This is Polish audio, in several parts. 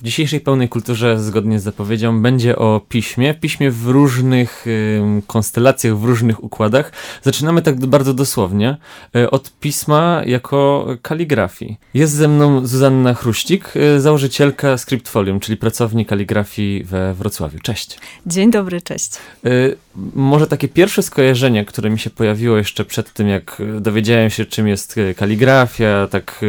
W dzisiejszej pełnej kulturze, zgodnie z zapowiedzią, będzie o piśmie. Piśmie w różnych y, konstelacjach, w różnych układach. Zaczynamy tak bardzo dosłownie y, od pisma jako kaligrafii. Jest ze mną Zuzanna Chruścik, y, założycielka Scriptfolium, czyli pracowni kaligrafii we Wrocławiu. Cześć. Dzień dobry, cześć. Y, może takie pierwsze skojarzenie, które mi się pojawiło jeszcze przed tym, jak dowiedziałem się, czym jest y, kaligrafia, tak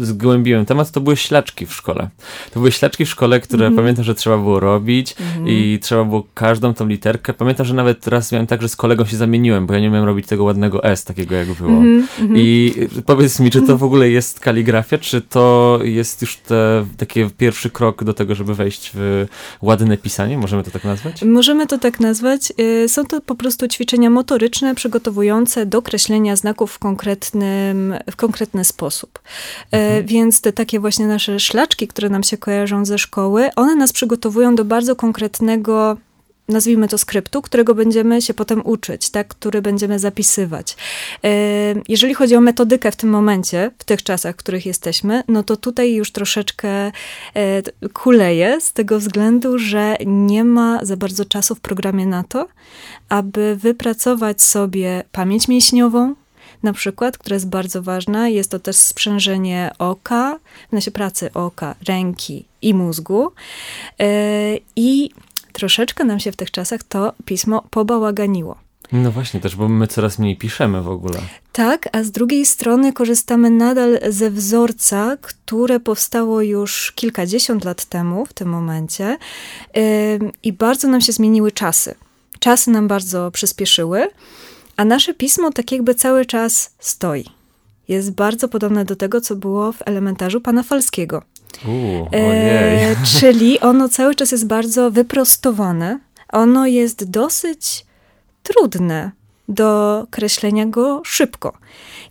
zgłębiłem temat, to były ślaczki w szkole. To były ślaczki w szkole, które mm. pamiętam, że trzeba było robić mm. i trzeba było każdą tą literkę. Pamiętam, że nawet raz miałem tak, że z kolegą się zamieniłem, bo ja nie umiałem robić tego ładnego S, takiego jak było. Mm -hmm. I powiedz mi, czy to w ogóle jest kaligrafia, czy to jest już te, taki pierwszy krok do tego, żeby wejść w ładne pisanie? Możemy to tak nazwać? Możemy to tak nazwać. Y, są to po prostu ćwiczenia motoryczne przygotowujące do kreślenia znaków w, konkretnym, w konkretny sposób. Y, mhm. Więc te takie właśnie nasze szlaczki, które nam się kojarzą ze szkoły, one nas przygotowują do bardzo konkretnego nazwijmy to skryptu, którego będziemy się potem uczyć, tak, który będziemy zapisywać. Jeżeli chodzi o metodykę w tym momencie, w tych czasach, w których jesteśmy, no to tutaj już troszeczkę e, kuleje z tego względu, że nie ma za bardzo czasu w programie na to, aby wypracować sobie pamięć mięśniową, na przykład, która jest bardzo ważna. Jest to też sprzężenie oka, w sensie pracy oka, ręki i mózgu. E, I troszeczkę nam się w tych czasach to pismo pobałaganiło. No właśnie, też, bo my coraz mniej piszemy w ogóle. Tak, a z drugiej strony korzystamy nadal ze wzorca, które powstało już kilkadziesiąt lat temu w tym momencie yy, i bardzo nam się zmieniły czasy. Czasy nam bardzo przyspieszyły, a nasze pismo tak jakby cały czas stoi. Jest bardzo podobne do tego, co było w elementarzu pana Falskiego. Uu, e, czyli ono cały czas jest bardzo wyprostowane. Ono jest dosyć trudne do kreślenia go szybko.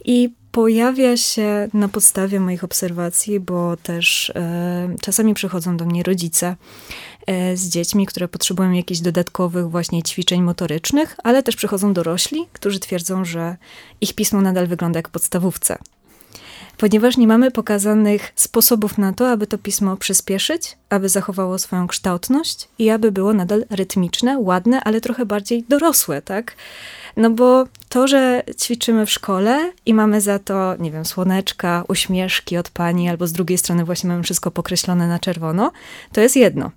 I pojawia się na podstawie moich obserwacji, bo też e, czasami przychodzą do mnie rodzice z dziećmi, które potrzebują jakichś dodatkowych właśnie ćwiczeń motorycznych, ale też przychodzą dorośli, którzy twierdzą, że ich pismo nadal wygląda jak podstawówce ponieważ nie mamy pokazanych sposobów na to, aby to pismo przyspieszyć, aby zachowało swoją kształtność i aby było nadal rytmiczne, ładne, ale trochę bardziej dorosłe, tak? No bo to, że ćwiczymy w szkole i mamy za to, nie wiem, słoneczka, uśmieszki od pani, albo z drugiej strony właśnie mamy wszystko pokreślone na czerwono, to jest jedno.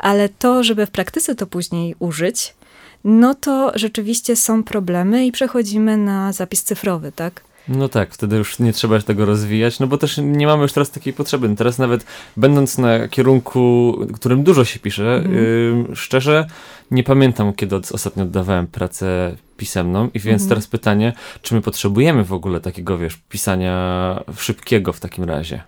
Ale to, żeby w praktyce to później użyć, no to rzeczywiście są problemy i przechodzimy na zapis cyfrowy, tak? No tak, wtedy już nie trzeba tego rozwijać, no bo też nie mamy już teraz takiej potrzeby. Teraz nawet będąc na kierunku, którym dużo się pisze, mhm. yy, szczerze nie pamiętam, kiedy od, ostatnio oddawałem pracę pisemną i więc mhm. teraz pytanie, czy my potrzebujemy w ogóle takiego, wiesz, pisania szybkiego w takim razie?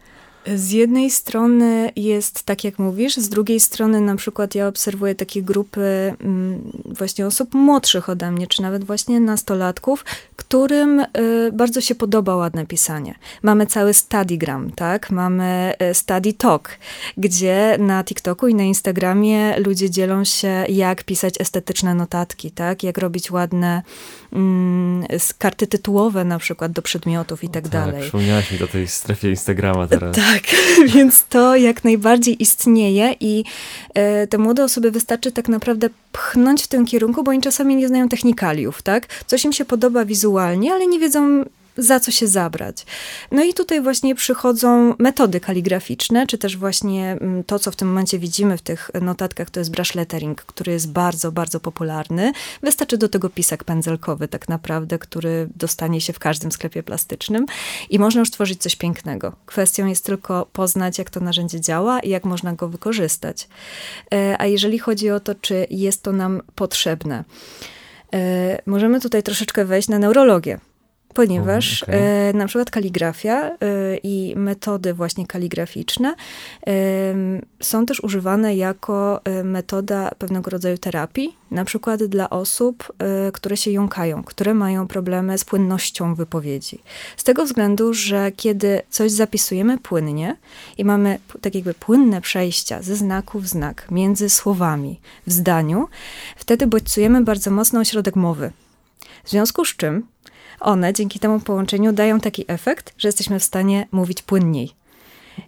Z jednej strony jest tak, jak mówisz, z drugiej strony na przykład ja obserwuję takie grupy mm, właśnie osób młodszych ode mnie, czy nawet właśnie nastolatków, którym y, bardzo się podoba ładne pisanie. Mamy cały Studygram, tak? Mamy y, Study Talk, gdzie na TikToku i na Instagramie ludzie dzielą się, jak pisać estetyczne notatki, tak? Jak robić ładne mm, karty tytułowe na przykład do przedmiotów i tak, tak dalej. Przypomniałaś mi o tej strefie Instagrama teraz. Tak, więc to jak najbardziej istnieje i e, te młode osoby wystarczy tak naprawdę pchnąć w tym kierunku, bo oni czasami nie znają technikaliów, tak? Coś im się podoba wizualnie, ale nie wiedzą za co się zabrać. No i tutaj właśnie przychodzą metody kaligraficzne, czy też właśnie mm, to, co w tym momencie widzimy w tych notatkach, to jest brush lettering, który jest bardzo, bardzo popularny. Wystarczy do tego pisak pędzelkowy tak naprawdę, który dostanie się w każdym sklepie plastycznym i można już tworzyć coś pięknego. Kwestią jest tylko poznać, jak to narzędzie działa i jak można go wykorzystać. E, a jeżeli chodzi o to, czy jest to nam potrzebne, e, możemy tutaj troszeczkę wejść na neurologię ponieważ okay. e, na przykład kaligrafia e, i metody właśnie kaligraficzne e, są też używane jako e, metoda pewnego rodzaju terapii, na przykład dla osób, które się jąkają, które mają problemy z płynnością wypowiedzi. Z tego względu, że kiedy coś zapisujemy płynnie i mamy tak jakby płynne przejścia ze znaku w znak między słowami w zdaniu, wtedy bodźcujemy bardzo mocno ośrodek mowy. W związku z czym one dzięki temu połączeniu dają taki efekt, że jesteśmy w stanie mówić płynniej.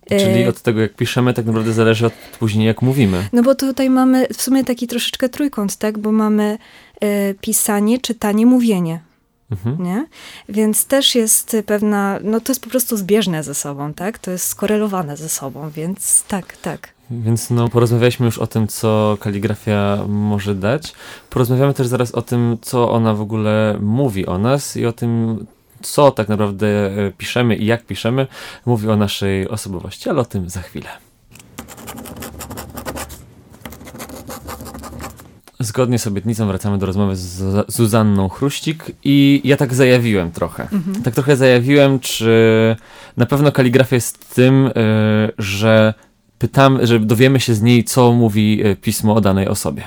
Czyli E, od tego, jak piszemy, tak naprawdę zależy od później, jak mówimy. No bo tutaj mamy w sumie taki troszeczkę trójkąt, tak? Bo mamy e, pisanie, czytanie, mówienie. Mhm. Nie? Więc też jest pewna, no to jest po prostu zbieżne ze sobą, tak? To jest skorelowane ze sobą, więc tak, tak. Więc no, porozmawialiśmy już o tym, co kaligrafia może dać. Porozmawiamy też zaraz o tym, co ona w ogóle mówi o nas i o tym, co tak naprawdę e, piszemy i jak piszemy, mówi o naszej osobowości, ale o tym za chwilę. Zgodnie z obietnicą wracamy do rozmowy z Zuza- Zuzanną Chruścik i ja tak zajawiłem trochę. Tak trochę zajawiłem, czy na pewno kaligrafia jest tym, y, że pytamy, że dowiemy się z niej, co mówi y, pismo o danej osobie.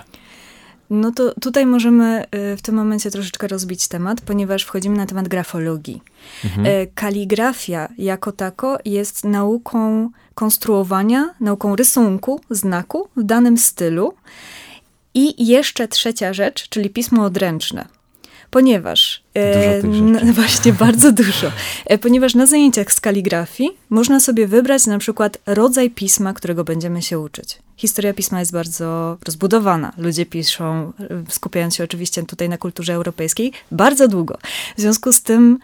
No to tutaj możemy y, w tym momencie troszeczkę rozbić temat, ponieważ wchodzimy na temat grafologii. Mhm. Kaligrafia jako tako jest nauką konstruowania, nauką rysunku, znaku w danym stylu. I jeszcze trzecia rzecz, czyli pismo odręczne. Ponieważ. e, właśnie bardzo dużo. E, Ponieważ na zajęciach z kaligrafii można sobie wybrać na przykład rodzaj pisma, którego będziemy się uczyć. Historia pisma jest bardzo rozbudowana. Ludzie piszą, e, skupiając się oczywiście tutaj na kulturze europejskiej, bardzo długo. W związku z tym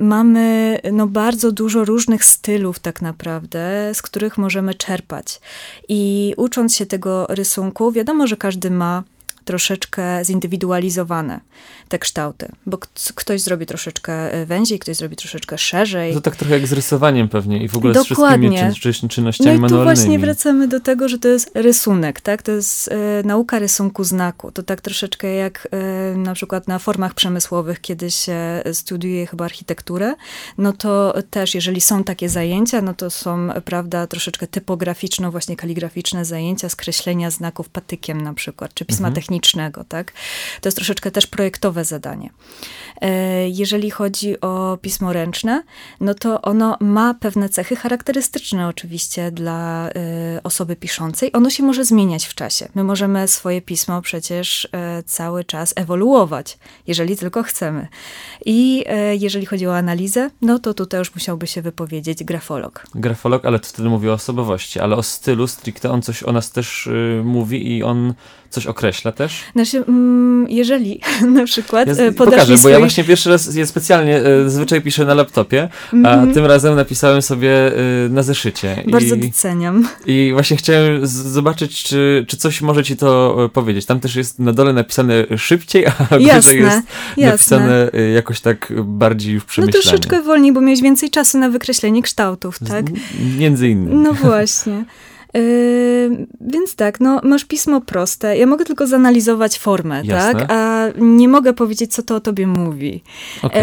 mamy no, bardzo dużo różnych stylów tak naprawdę, z których możemy czerpać. I ucząc się tego rysunku, wiadomo, że każdy ma troszeczkę zindywidualizowane te kształty, bo ktoś zrobi troszeczkę e, węziej, ktoś zrobi troszeczkę szerzej. To tak trochę jak z rysowaniem pewnie i w ogóle z Dokładnie. wszystkimi czyn, czyn, No czynnościami i tu manualnymi. właśnie wracamy do tego, że to jest rysunek, tak? To jest e, nauka rysunku znaku. To tak troszeczkę jak e, na przykład na formach przemysłowych, kiedy się studiuje chyba architekturę, no to też jeżeli są takie zajęcia, no to są, prawda, troszeczkę typograficzno, właśnie kaligraficzne zajęcia skreślenia znaków patykiem na przykład, czy pisma Mhm. Technicznego, tak? To jest troszeczkę też projektowe zadanie. E, Jeżeli chodzi o pismo ręczne, no to ono ma pewne cechy charakterystyczne oczywiście dla e, osoby piszącej. Ono się może zmieniać w czasie. My możemy swoje pismo przecież e, cały czas ewoluować, jeżeli tylko chcemy. I jeżeli chodzi o analizę, no to tutaj już musiałby się wypowiedzieć grafolog. Grafolog, ale to wtedy mówi o osobowości, ale o stylu stricte on coś o nas też y, mówi i on coś określa też. Znaczy, mm, jeżeli na przykład Ja e, z, podasz pokażę, mi bo ja właśnie pierwszy raz je specjalnie, y, zazwyczaj piszę na laptopie, a Mhm. tym razem napisałem sobie y, na zeszycie. Bardzo I, doceniam. I właśnie chciałem zobaczyć, czy, czy coś może ci to powiedzieć. Tam też jest na dole napisane szybciej, a Jasne, jest jasne. napisane jakoś tak bardziej już No przemyślanie. troszeczkę wolniej, bo miałeś więcej czasu na wykreślenie kształtów, tak? Z- Między innymi. No właśnie. Yy, więc tak, no masz pismo proste. Ja mogę tylko zanalizować formę, Jasne. tak? A nie mogę powiedzieć, co to o tobie mówi. Okej.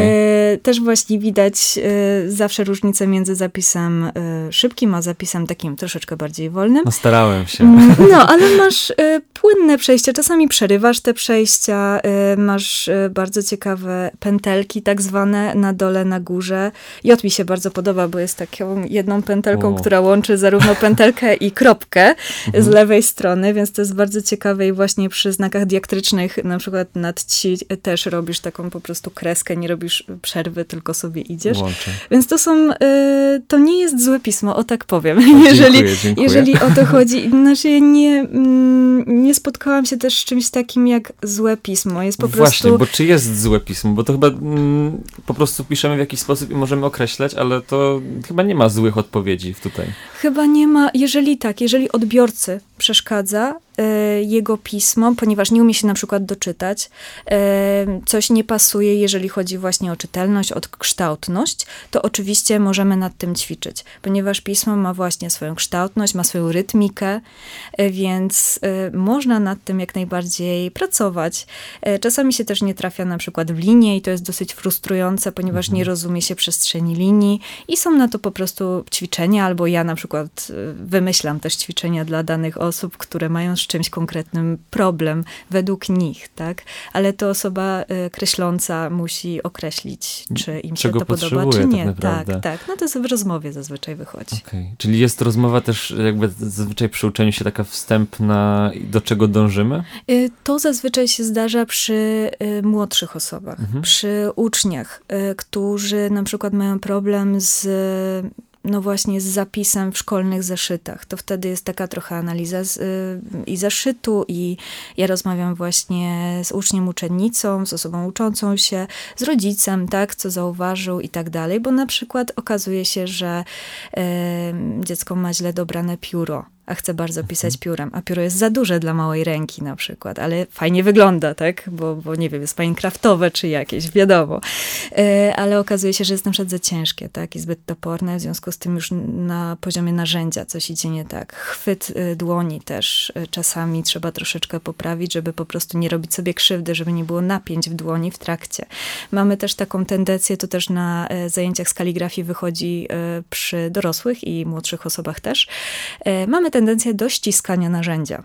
E, też właśnie widać e, zawsze różnicę między zapisem szybkim, a zapisem takim troszeczkę bardziej wolnym. No starałem się. Mm, No, ale masz płynne przejścia. Czasami przerywasz te przejścia, masz bardzo ciekawe pętelki, tak zwane, na dole, na górze. Jot mi się bardzo podoba, bo jest taką jedną pętelką, O. która łączy zarówno pętelkę i kropkę z Mhm. lewej strony, więc to jest bardzo ciekawe i właśnie przy znakach diaktrycznych, na przykład nad ci też robisz taką po prostu kreskę, nie robisz przerwy, tylko sobie idziesz. Łączę. Więc to są, e, to nie jest złe pismo, o tak powiem. O, jeżeli, dziękuję, dziękuję. jeżeli o to chodzi. Znaczy, ja nie, mm, nie spotkałam się też z czymś takim jak złe pismo. Jest po Właśnie, prostu. bo czy jest złe pismo? Bo to chyba mm, po prostu piszemy w jakiś sposób i możemy określać, ale to chyba nie ma złych odpowiedzi tutaj. Chyba nie ma, jeżeli tak, jeżeli odbiorcy przeszkadza jego pismo, ponieważ nie umie się na przykład doczytać, e, coś nie pasuje, jeżeli chodzi właśnie o czytelność, o kształtność, to oczywiście możemy nad tym ćwiczyć, ponieważ pismo ma właśnie swoją kształtność, ma swoją rytmikę, e, więc e, można nad tym jak najbardziej pracować. E, czasami się też nie trafia na przykład w linię i to jest dosyć frustrujące, ponieważ nie rozumie się przestrzeni linii i są na to po prostu ćwiczenia, albo ja na przykład wymyślam też ćwiczenia dla danych osób, które mają czymś konkretnym problem według nich, tak? Ale to osoba y, kreśląca musi określić, czy im się to podoba, czy tak nie. naprawdę. tak, tak. No to w rozmowie zazwyczaj wychodzi. Okej. Czyli jest rozmowa też jakby zazwyczaj przy uczeniu się taka wstępna, do czego dążymy? Y, To zazwyczaj się zdarza przy y, młodszych osobach, Mhm. przy uczniach, którzy na przykład mają problem z no właśnie z zapisem w szkolnych zeszytach. To wtedy jest taka trochę analiza z, y, i zeszytu, i ja rozmawiam właśnie z uczniem, uczennicą, z osobą uczącą się, z rodzicem, tak, co zauważył i tak dalej, bo na przykład okazuje się, że y, dziecko ma źle dobrane pióro a chcę bardzo pisać piórem, a pióro jest za duże dla małej ręki na przykład, ale fajnie wygląda, tak? Bo, bo nie wiem, jest minecraftowe czy jakieś, wiadomo. E, ale okazuje się, że jest na przykład za ciężkie, tak? I zbyt toporne, w związku z tym już na poziomie narzędzia coś idzie nie tak. Chwyt y, dłoni też y, czasami trzeba troszeczkę poprawić, żeby po prostu nie robić sobie krzywdy, żeby nie było napięć w dłoni w trakcie. Mamy też taką tendencję, to też na e, zajęciach z kaligrafii wychodzi e, przy dorosłych i młodszych osobach też. Mamy tendencję do ściskania narzędzia.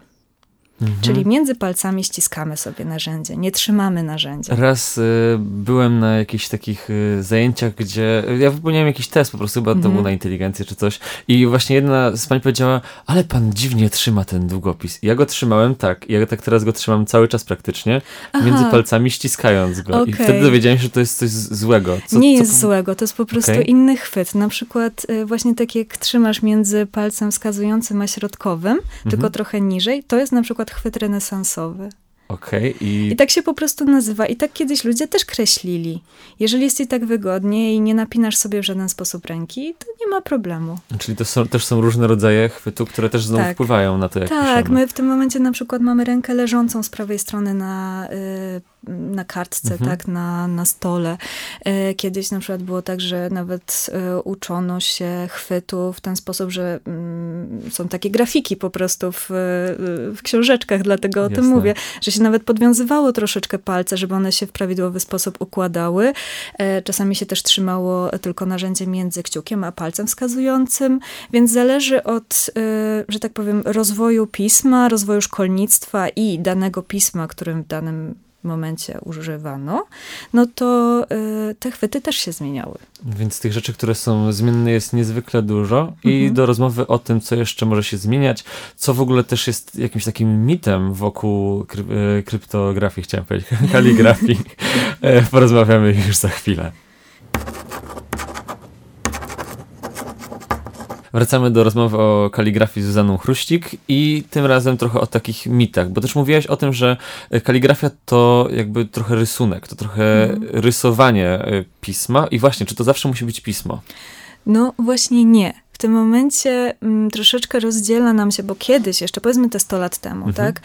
Mhm. Czyli między palcami ściskamy sobie narzędzie, nie trzymamy narzędzia. Raz y, byłem na jakichś takich y, zajęciach, gdzie ja wypełniałem jakiś test, po prostu chyba mhm. to było na inteligencję czy coś. I właśnie jedna z pań powiedziała, ale pan dziwnie trzyma ten długopis. I ja go trzymałem tak, ja tak teraz go trzymam cały czas praktycznie, Aha. między palcami ściskając go. Okay. I wtedy dowiedziałem się, że to jest coś złego. Co, nie jest złego, to jest po prostu okay. inny chwyt. Na przykład y, właśnie tak jak trzymasz między palcem wskazującym a środkowym, mhm. tylko trochę niżej, to jest na przykład chwyt renesansowy. Okay, i... I tak się po prostu nazywa. I tak kiedyś ludzie też kreślili. Jeżeli jest ci tak wygodnie i nie napinasz sobie w żaden sposób ręki, to nie ma problemu. Czyli to są, też są różne rodzaje chwytu, które też znowu tak. wpływają na to, jak Tak, piszemy. my w tym momencie na przykład mamy rękę leżącą z prawej strony na y, na kartce, mhm. tak, na, na stole. E, kiedyś na przykład było tak, że nawet e, uczono się chwytu w ten sposób, że mm, są takie grafiki po prostu w, w książeczkach, dlatego Jasne. o tym mówię, że się nawet podwiązywało troszeczkę palce, żeby one się w prawidłowy sposób układały. E, czasami się też trzymało tylko narzędzie między kciukiem a palcem wskazującym, więc zależy od, że tak powiem, rozwoju pisma, rozwoju szkolnictwa i danego pisma, którym w danym momencie używano, no to y, te chwyty też się zmieniały. Więc tych rzeczy, które są zmienne jest niezwykle dużo mhm. i do rozmowy o tym, co jeszcze może się zmieniać, co w ogóle też jest jakimś takim mitem wokół y, kryptografii, chciałem powiedzieć, kaligrafii, e, porozmawiamy już za chwilę. Wracamy do rozmowy o kaligrafii z Zuzaną Chruścik i tym razem trochę o takich mitach, bo też mówiłaś o tym, że kaligrafia to jakby trochę rysunek, to trochę mhm. rysowanie e, pisma i właśnie, czy to zawsze musi być pismo? No właśnie nie. W tym momencie m, mm, troszeczkę rozdziela nam się, bo kiedyś, jeszcze powiedzmy te 100 lat temu, mhm. tak,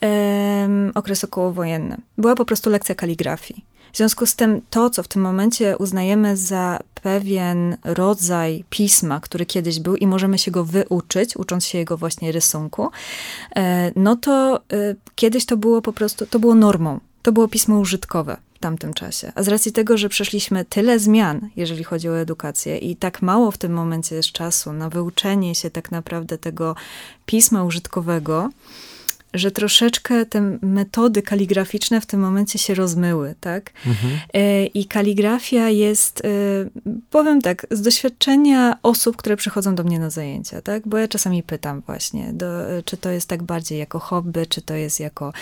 ehm, okres okołowojenny, była po prostu lekcja kaligrafii. W związku z tym to, co w tym momencie uznajemy za pewien rodzaj pisma, który kiedyś był i możemy się go wyuczyć, ucząc się jego właśnie rysunku, e, no to e, kiedyś to było po prostu, to było normą. To było pismo użytkowe w tamtym czasie. A z racji tego, że przeszliśmy tyle zmian, jeżeli chodzi o edukację i tak mało w tym momencie jest czasu na wyuczenie się tak naprawdę tego pisma użytkowego, że troszeczkę te metody kaligraficzne w tym momencie się rozmyły, tak? Mhm. E, I kaligrafia jest, e, powiem tak, z doświadczenia osób, które przychodzą do mnie na zajęcia, tak? Bo ja czasami pytam właśnie, do, czy to jest tak bardziej jako hobby, czy to jest jako...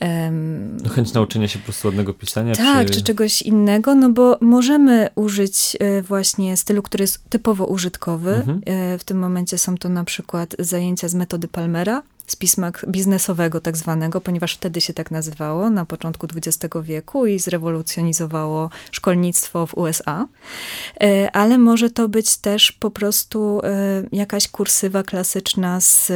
Um, Chęć nauczenia się po prostu ładnego pisania? Tak, czy... czy czegoś innego, no bo możemy użyć e, właśnie stylu, który jest typowo użytkowy. Mhm. W tym momencie są to na przykład zajęcia z metody Palmera, z pisma biznesowego tak zwanego, ponieważ wtedy się tak nazywało na początku XX wieku i zrewolucjonizowało szkolnictwo w USA. E, ale może to być też po prostu e, jakaś kursywa klasyczna z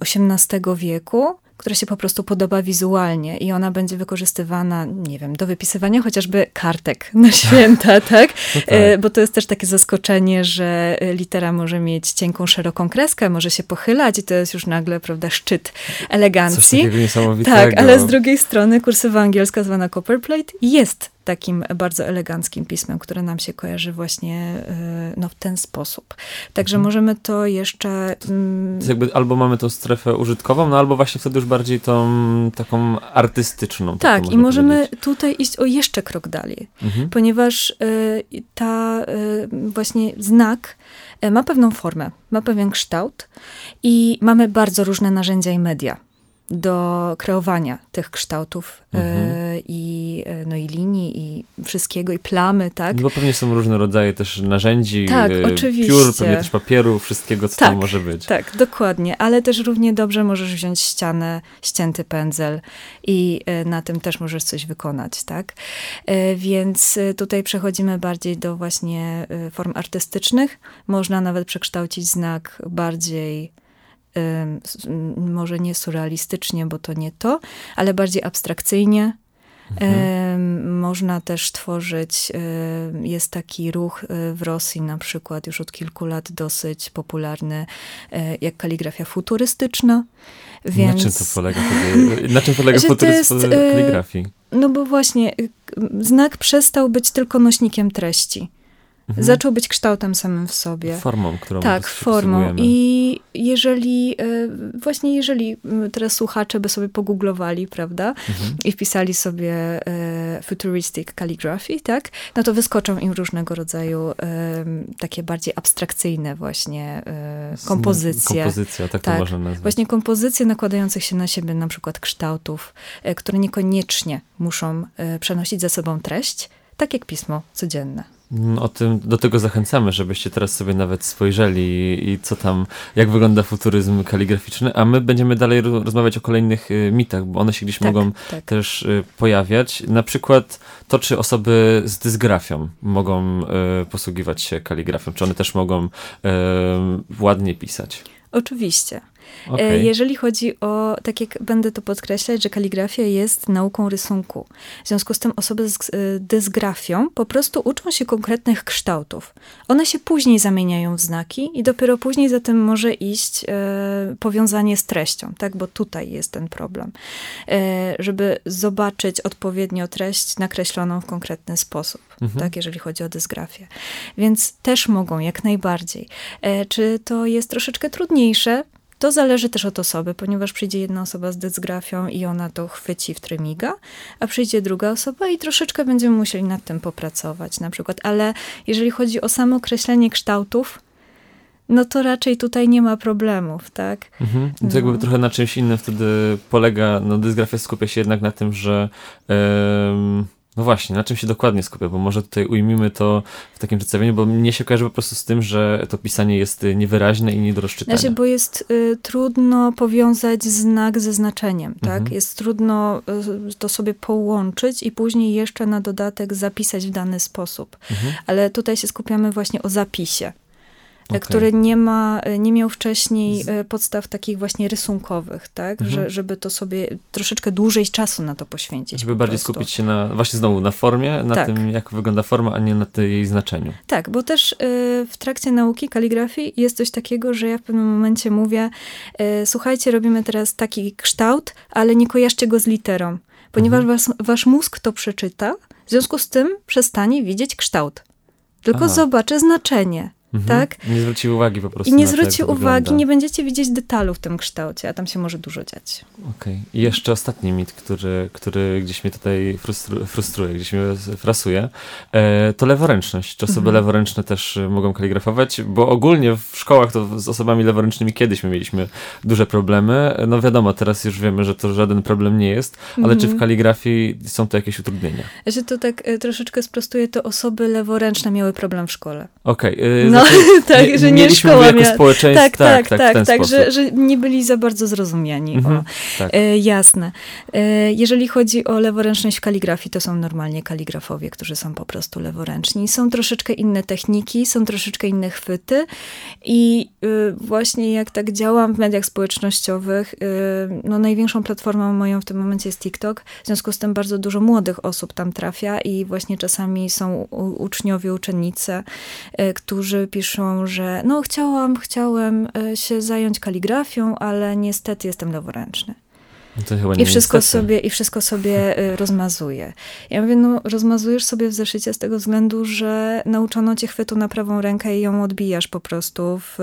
XVIII mm, wieku, która się po prostu podoba wizualnie i ona będzie wykorzystywana, nie wiem, do wypisywania chociażby kartek na święta, tak? No tak. E, bo to jest też takie zaskoczenie, że litera może mieć cienką, szeroką kreskę, może się pochylać i to jest już nagle, prawda, szczyt elegancji. Coś niesamowitego. Tak, ale z drugiej strony kursywa angielska zwana copperplate jest takim bardzo eleganckim pismem, które nam się kojarzy właśnie e, no, w ten sposób. Także mhm. możemy to jeszcze... Mm, to jakby albo mamy tą strefę użytkową, no albo właśnie wtedy już bardziej tą taką artystyczną. Tak, tak i możemy tutaj iść o jeszcze krok dalej, mhm. ponieważ y, ta y, właśnie znak ma pewną formę, ma pewien kształt i mamy bardzo różne narzędzia i media do kreowania tych kształtów Mhm. e, i, e, no, i linii, i wszystkiego, i plamy, tak? No bo pewnie są różne rodzaje też narzędzi, Tak, y, oczywiście. piór, pewnie też papieru, wszystkiego, co Tak, tam może być. Tak, dokładnie, ale też równie dobrze możesz wziąć ścianę, ścięty pędzel i na tym też możesz coś wykonać, tak? Więc tutaj przechodzimy bardziej do właśnie form artystycznych. Można nawet przekształcić znak bardziej może nie surrealistycznie, bo to nie to, ale bardziej abstrakcyjnie. Mhm. Można też tworzyć, jest taki ruch e, w Rosji na przykład już od kilku lat dosyć popularny, e, jak kaligrafia futurystyczna. Więc, Na czym to polega? Na czym polega y, kaligrafii? No bo właśnie y, znak przestał być tylko nośnikiem treści. Mhm. Zaczął być kształtem samym w sobie. Formą, którą Tak, formą. I jeżeli, e, właśnie jeżeli teraz słuchacze by sobie pogooglowali, prawda, Mhm. i wpisali sobie e, futuristic calligraphy, tak, no to wyskoczą im różnego rodzaju em, takie bardziej abstrakcyjne właśnie e, kompozycje. Kompozycja, tak, to Tak, można nazwać. Właśnie kompozycje nakładających się na siebie na przykład kształtów, e, które niekoniecznie muszą e, przenosić za sobą treść, tak jak pismo codzienne. Mm, O tym, do tego zachęcamy, żebyście teraz sobie nawet spojrzeli i, i co tam, jak wygląda futuryzm kaligraficzny, a my będziemy dalej ro- rozmawiać o kolejnych y, mitach, bo one się gdzieś Tak, mogą tak. też y, pojawiać. Na przykład to, czy osoby z dysgrafią mogą y, posługiwać się kaligrafią, czy one też mogą ładnie pisać. Oczywiście. E, Okej. Jeżeli chodzi o, tak jak będę to podkreślać, że kaligrafia jest nauką rysunku. W związku z tym osoby z e, dysgrafią po prostu uczą się konkretnych kształtów. One się później zamieniają w znaki i dopiero później za tym może iść e, powiązanie z treścią, tak? Bo tutaj jest ten problem. E, żeby zobaczyć odpowiednio treść nakreśloną w konkretny sposób, Mhm. tak? Jeżeli chodzi o dysgrafię. Więc też mogą, jak najbardziej. E, czy to jest troszeczkę trudniejsze? To zależy też od osoby, ponieważ przyjdzie jedna osoba z dysgrafią i ona to chwyci w trymiga, a przyjdzie druga osoba i troszeczkę będziemy musieli nad tym popracować na przykład. Ale jeżeli chodzi o samo określenie kształtów, no to raczej tutaj nie ma problemów, tak? Mhm. To jakby No. trochę na czymś innym wtedy polega, no dysgrafia skupia się jednak na tym, że em, no właśnie, na czym się dokładnie skupia, bo może tutaj ujmijmy to w takim przedstawieniu, bo mnie się kojarzy po prostu z tym, że to pisanie jest y, niewyraźne i nie do rozczytania. Znaczy, bo jest y, trudno powiązać znak ze znaczeniem, tak? Mhm. Jest trudno y, to sobie połączyć i później jeszcze na dodatek zapisać w dany sposób. Mhm. Ale tutaj się skupiamy właśnie o zapisie. Okej. który nie ma, nie miał wcześniej e, podstaw takich właśnie rysunkowych, tak? Mhm. Że, żeby to sobie troszeczkę dłużej czasu na to poświęcić. Żeby po bardziej prostu. skupić się na, właśnie znowu, na formie, na Tak. tym, jak wygląda forma, a nie na tej jej znaczeniu. Tak, bo też y, w trakcie nauki kaligrafii jest coś takiego, że ja w pewnym momencie mówię, słuchajcie, robimy teraz taki kształt, ale nie kojarzcie go z literą, ponieważ Mhm. was, wasz mózg to przeczyta, w związku z tym przestanie widzieć kształt. Tylko Aha. zobaczy znaczenie. Mhm. Tak? Nie zwróci uwagi po prostu I nie na to, jak zwróci to uwagi, wygląda. nie będziecie widzieć detalu w tym kształcie, a tam się może dużo dziać. Okej. I jeszcze ostatni mit, który, który gdzieś mnie tutaj frustru, frustruje, gdzieś mnie frasuje, e, to leworęczność. Czy osoby Mhm. leworęczne też e, mogą kaligrafować? Bo ogólnie w szkołach to z osobami leworęcznymi kiedyś my mieliśmy duże problemy. No wiadomo, teraz już wiemy, że to żaden problem nie jest, ale czy w Mhm. kaligrafii są to jakieś utrudnienia? Ja się to tak e, troszeczkę sprostuję, to osoby leworęczne miały problem w szkole. Okej. e, No, znaczy, tak, że nie mieliśmy szkoła jako społeczeństwo, Tak, tak, tak, tak, sposób. że, że nie byli za bardzo zrozumiani. Mhm, O. tak. E, jasne. E, jeżeli chodzi o leworęczność w kaligrafii, to są normalnie kaligrafowie, którzy są po prostu leworęczni. Są troszeczkę inne techniki, są troszeczkę inne chwyty i y, właśnie jak tak działam w mediach społecznościowych, y, no największą platformą moją w tym momencie jest TikTok, w związku z tym bardzo dużo młodych osób tam trafia i właśnie czasami są uczniowie, uczennice, y, którzy piszą, że no chciałam, chciałem y, się zająć kaligrafią, ale niestety jestem leworęczny. No I wszystko, niestety. sobie, I wszystko sobie y, rozmazuje. Ja mówię, no rozmazujesz sobie w zeszycie z tego względu, że nauczono cię chwytu na prawą rękę i ją odbijasz po prostu w,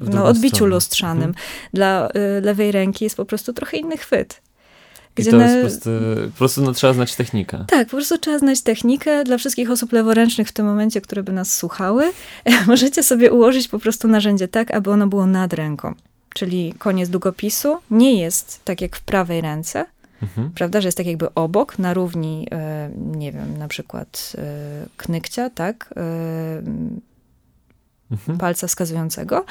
W no, odbiciu stronę. lustrzanym. Mhm. Dla y, lewej ręki jest po prostu trochę inny chwyt. I Gdzie to na- jest po prostu, po prostu no, trzeba znać technikę. Tak, po prostu trzeba znać technikę. Dla wszystkich osób leworęcznych w tym momencie, które by nas słuchały, możecie sobie ułożyć po prostu narzędzie tak, aby ono było nad ręką. czyli koniec długopisu, nie jest tak jak w prawej ręce, Mhm. prawda, że jest tak jakby obok, na równi, e, nie wiem, na przykład e, knykcia, tak, e, Mhm. palca wskazującego,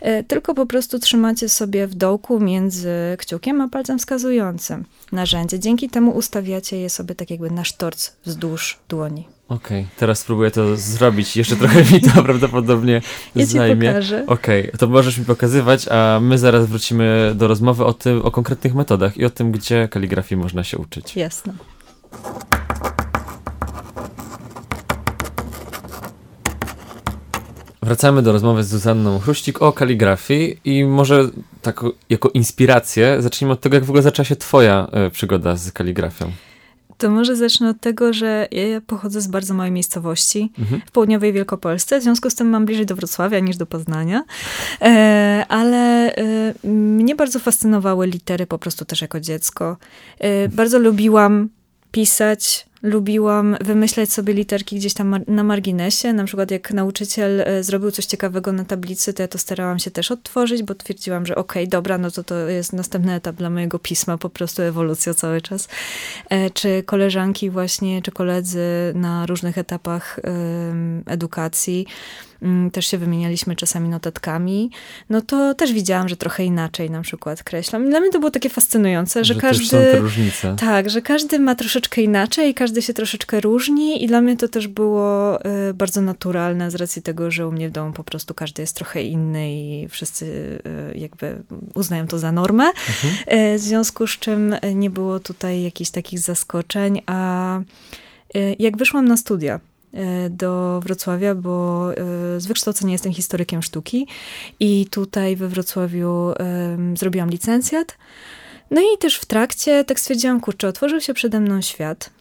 e, tylko po prostu trzymacie sobie w dołku między kciukiem a palcem wskazującym narzędzie. Dzięki temu ustawiacie je sobie tak jakby na sztorc wzdłuż dłoni. Okej, teraz spróbuję to zrobić. Jeszcze trochę mi to prawdopodobnie Ja zajmie. Okej, to możesz mi pokazywać, a my zaraz wrócimy do rozmowy o tym, o konkretnych metodach i o tym, gdzie kaligrafii można się uczyć. Jasne. Wracamy do rozmowy z Zuzanną Chruścik o kaligrafii i może tak jako inspirację zacznijmy od tego, jak w ogóle zaczęła się twoja e, przygoda z kaligrafią. To może zacznę od tego, że ja pochodzę z bardzo małej miejscowości Mhm. w południowej Wielkopolsce, w związku z tym mam bliżej do Wrocławia niż do Poznania, e, ale e, mnie bardzo fascynowały litery po prostu też jako dziecko. E, bardzo lubiłam pisać, lubiłam wymyślać sobie literki gdzieś tam na marginesie, na przykład jak nauczyciel e, zrobił coś ciekawego na tablicy, to ja to starałam się też odtworzyć, bo twierdziłam, że okej, dobra, no to to jest następny etap dla mojego pisma, po prostu ewolucja cały czas. E, czy koleżanki właśnie, czy koledzy na różnych etapach edukacji też się wymienialiśmy czasami notatkami, no to też widziałam, że trochę inaczej na przykład kreślam. Dla mnie to było takie fascynujące, że, Że każdy... są te różnice. Tak, że każdy ma troszeczkę inaczej, każdy się troszeczkę różni i dla mnie to też było y, bardzo naturalne z racji tego, że u mnie w domu po prostu każdy jest trochę inny i wszyscy y, jakby uznają to za normę. Mhm. Y, w związku z czym nie było tutaj jakichś takich zaskoczeń, a jak wyszłam na studia do Wrocławia, bo y, z wykształcenia jestem historykiem sztuki i tutaj we Wrocławiu zrobiłam licencjat. No i też w trakcie tak stwierdziłam, kurczę, otworzył się przede mną świat.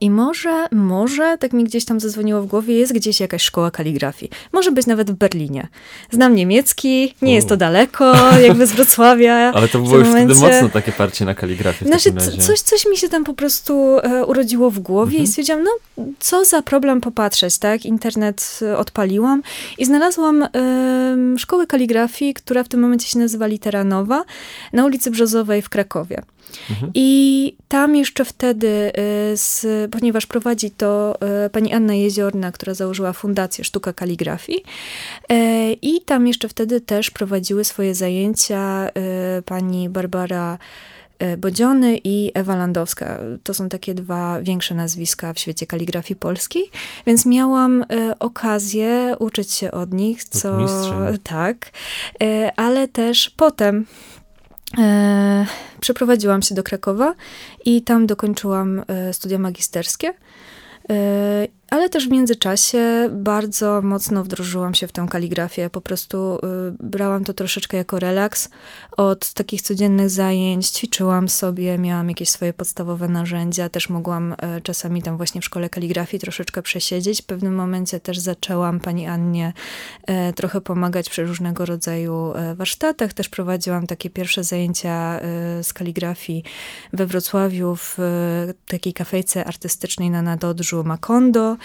I może, może, tak mi gdzieś tam zadzwoniło w głowie, jest gdzieś jakaś szkoła kaligrafii. Może być nawet w Berlinie. Znam niemiecki, nie jest to U. daleko, jakby z Wrocławia. Ale to było już tym wtedy momencie- mocno takie parcie na kaligrafię Znaczy, coś, coś mi się tam po prostu e, urodziło w głowie Mhm. i stwierdziłam, no co za problem popatrzeć, tak? Internet e, odpaliłam i znalazłam em, szkołę kaligrafii, która w tym momencie się nazywa Literanowa, na ulicy Brzozowej w Krakowie. Mhm. I tam jeszcze wtedy, e, z, ponieważ prowadzi to e, pani Anna Jeziorna, która założyła Fundację Sztuka Kaligrafii, e, i tam jeszcze wtedy też prowadziły swoje zajęcia pani Barbara Bodziony i Ewa Landowska. To są takie dwa większe nazwiska w świecie kaligrafii polskiej, więc miałam e, okazję uczyć się od nich, co tak, e, ale też potem e, przeprowadziłam się do Krakowa i tam dokończyłam e, studia magisterskie. E, Ale też w międzyczasie bardzo mocno wdrożyłam się w tę kaligrafię. Po prostu y, brałam to troszeczkę jako relaks. Od takich codziennych zajęć ćwiczyłam sobie, miałam jakieś swoje podstawowe narzędzia. Też mogłam e, czasami tam właśnie w szkole kaligrafii troszeczkę przesiedzieć. W pewnym momencie też zaczęłam pani Annie e, trochę pomagać przy różnego rodzaju warsztatach. Też prowadziłam takie pierwsze zajęcia z kaligrafii we Wrocławiu w takiej kafejce artystycznej na Nadodrzu Makondo.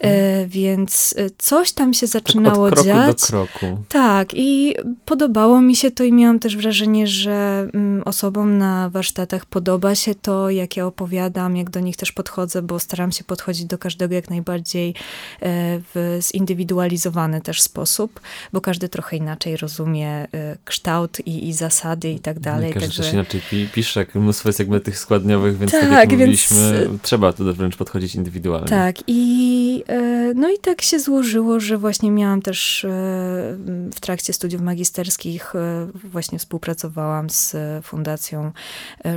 E, więc e, coś tam się tak zaczynało od kroku dziać. do kroku. Tak, i podobało mi się to i miałam też wrażenie, że mm, osobom na warsztatach podoba się to, jak ja opowiadam, jak do nich też podchodzę, bo staram się podchodzić do każdego jak najbardziej e, w zindywidualizowany też sposób, bo każdy trochę inaczej rozumie kształt i, i zasady i tak dalej. Każdy Także też inaczej pi- pisze, jak mnóstwo jest jakby tych składniowych, więc tak, Tak, jak więc- mówiliśmy, trzeba tu wręcz podchodzić indywidualnie. Tak, i e, no i tak się złożyło, że właśnie miałam też e, w trakcie studiów magisterskich e, właśnie współpracowałam z Fundacją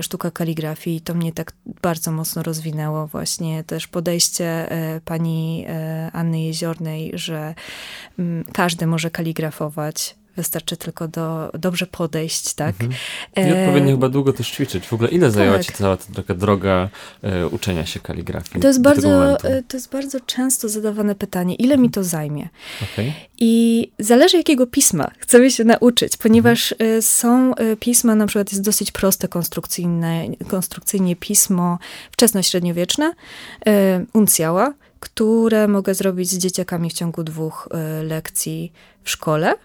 Sztuka Kaligrafii i to mnie tak bardzo mocno rozwinęło właśnie też podejście pani Anny Jeziornej, że mm, każdy może kaligrafować. Wystarczy tylko do, dobrze podejść, tak? Mhm. I E, odpowiednio chyba długo też ćwiczyć. W ogóle ile zajęła tak. ci cała ta taka droga e, uczenia się kaligrafii? To jest, bardzo, e, to jest bardzo często zadawane pytanie, ile mi to zajmie? Okej. I zależy jakiego pisma chcemy się nauczyć, ponieważ y, są pisma, na przykład jest dosyć proste konstrukcyjne, konstrukcyjnie pismo wczesno-średniowieczne, y, uncjała, które mogę zrobić z dzieciakami w ciągu dwóch lekcji w szkole.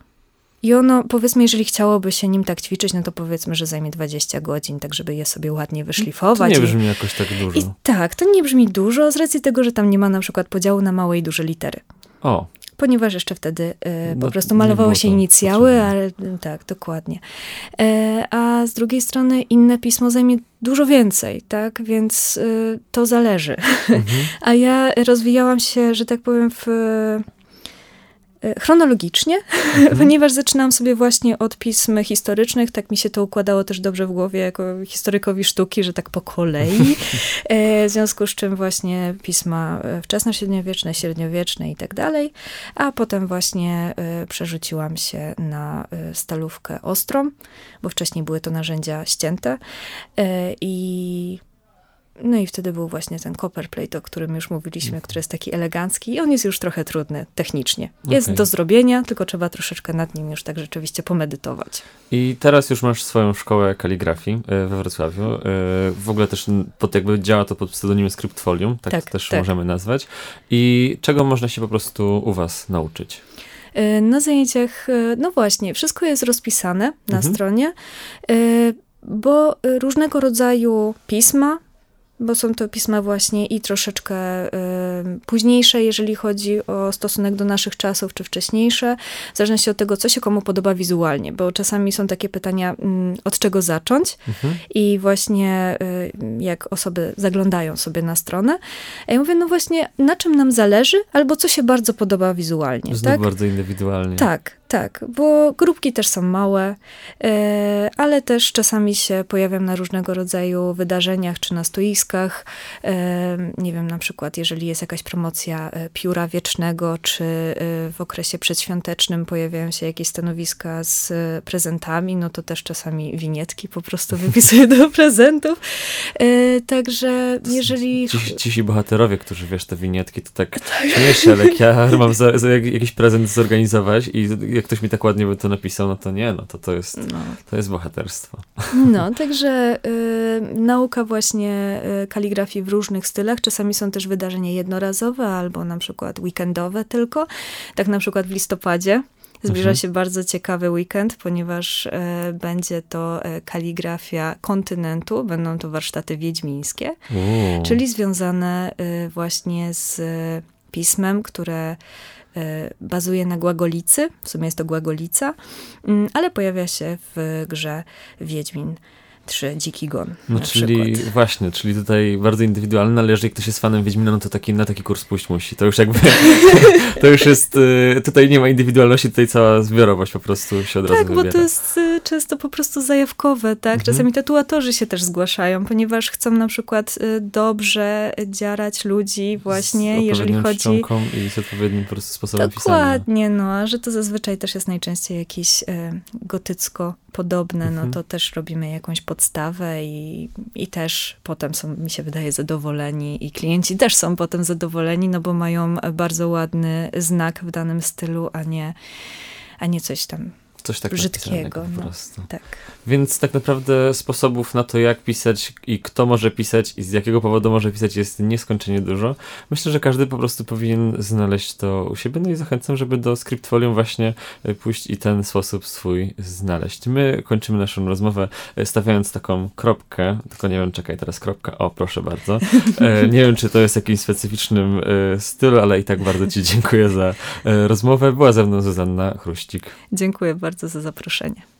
I ono, powiedzmy, jeżeli chciałoby się nim tak ćwiczyć, no to powiedzmy, że zajmie 20 godzin, tak żeby je sobie ładnie wyszlifować. To nie I- brzmi jakoś tak dużo. I tak, to nie brzmi dużo z racji tego, że tam nie ma na przykład podziału na małe i duże litery. O, Ponieważ jeszcze wtedy e, No, po prostu malowało się inicjały, potrzebne. ale e, tak, dokładnie. E, a z drugiej strony inne pismo zajmie dużo więcej, tak? Więc e, to zależy. mhm. A ja rozwijałam się, że tak powiem, w, chronologicznie, Mhm. ponieważ zaczynałam sobie właśnie od pism historycznych. Tak mi się to układało też dobrze w głowie jako historykowi sztuki, że tak po kolei. E, w związku z czym właśnie pisma e, wczesnośredniowieczne, średniowieczne i tak dalej. A potem właśnie e, przerzuciłam się na stalówkę ostrą, bo wcześniej były to narzędzia ścięte. I no i wtedy był właśnie ten copperplate, o którym już mówiliśmy, który jest taki elegancki i on jest już trochę trudny technicznie. Jest Okej. do zrobienia, tylko trzeba troszeczkę nad nim już tak rzeczywiście pomedytować. I teraz już masz swoją szkołę kaligrafii e, we Wrocławiu. E, W ogóle też pod, jakby działa to pod pseudonimem Scriptfolium, tak, Tak, też tak. możemy nazwać. I czego można się po prostu u was nauczyć? Y, Na zajęciach, y, no właśnie, wszystko jest rozpisane na Mhm. stronie, y, bo y, różnego rodzaju pisma, bo są to pisma właśnie i troszeczkę y, późniejsze, jeżeli chodzi o stosunek do naszych czasów, czy wcześniejsze, w zależności od tego, co się komu podoba wizualnie, bo czasami są takie pytania, mm, od czego zacząć, Mhm. i właśnie y, jak osoby zaglądają sobie na stronę, ja mówię, no właśnie, na czym nam zależy, albo co się bardzo podoba wizualnie, Znów tak? bardzo indywidualnie. Tak, tak, bo grupki też są małe, e, ale też czasami się pojawiam na różnego rodzaju wydarzeniach czy na stoiskach. E, nie wiem, na przykład, jeżeli jest jakaś promocja e, pióra wiecznego, czy w okresie przedświątecznym pojawiają się jakieś stanowiska z prezentami, no to też czasami winietki po prostu wypisuję do prezentów. Także jeżeli. Ci, cisi bohaterowie, którzy wiesz, te winietki, to tak śmiesz się, ale jak ja mam za, za jak- jakiś prezent zorganizować i jak ktoś mi tak ładnie by to napisał, no to nie, no to to jest, No, to jest bohaterstwo. No, także y, nauka właśnie y, kaligrafii w różnych stylach. Czasami są też wydarzenia jednorazowe albo na przykład weekendowe tylko. Tak na przykład w listopadzie. Zbliża Mhm. się bardzo ciekawy weekend, ponieważ e, będzie to e, kaligrafia kontynentu, będą to warsztaty wiedźmińskie, Uuu. czyli związane e, właśnie z pismem, które bazuje na głagolicy, w sumie jest to głagolica, mm, ale pojawia się w grze Wiedźmin 3 Dziki Gon No czyli przykład. właśnie, czyli tutaj bardzo indywidualne, ale jeżeli ktoś jest fanem Wiedźmina, no to taki, na taki kurs pójść musi. To już jakby, to już jest, y, tutaj nie ma indywidualności, tutaj cała zbiorowość po prostu się od razu Tak, bo to jest y, często po prostu zajawkowe, tak? Mhm. Czasami tatuatorzy się też zgłaszają, ponieważ chcą na przykład y, dobrze dziarać ludzi właśnie, z jeżeli chodzi... i z odpowiednim po prostu sposobem pisania. Dokładnie, no, a że to zazwyczaj też jest najczęściej jakieś gotycko podobne, Mhm. no to też robimy jakąś podstawę i, i też potem są, mi się wydaje, zadowoleni i klienci też są potem zadowoleni, no bo mają bardzo ładny znak w danym stylu, a nie, a nie coś tam Coś tak brzydkiego, po no. prostu. tak. Więc tak naprawdę sposobów na to, jak pisać i kto może pisać i z jakiego powodu może pisać jest nieskończenie dużo. Myślę, że każdy po prostu powinien znaleźć to u siebie. No i zachęcam, żeby do Scriptfolium właśnie e, pójść i ten sposób swój znaleźć. My kończymy naszą rozmowę e, stawiając taką kropkę, tylko nie wiem, czekaj, teraz kropka, o proszę bardzo. E, Nie wiem, czy to jest jakimś specyficznym stylu, ale i tak bardzo Ci dziękuję za rozmowę. Była ze mną Zuzanna Chruścik. Dziękuję bardzo za zaproszenie.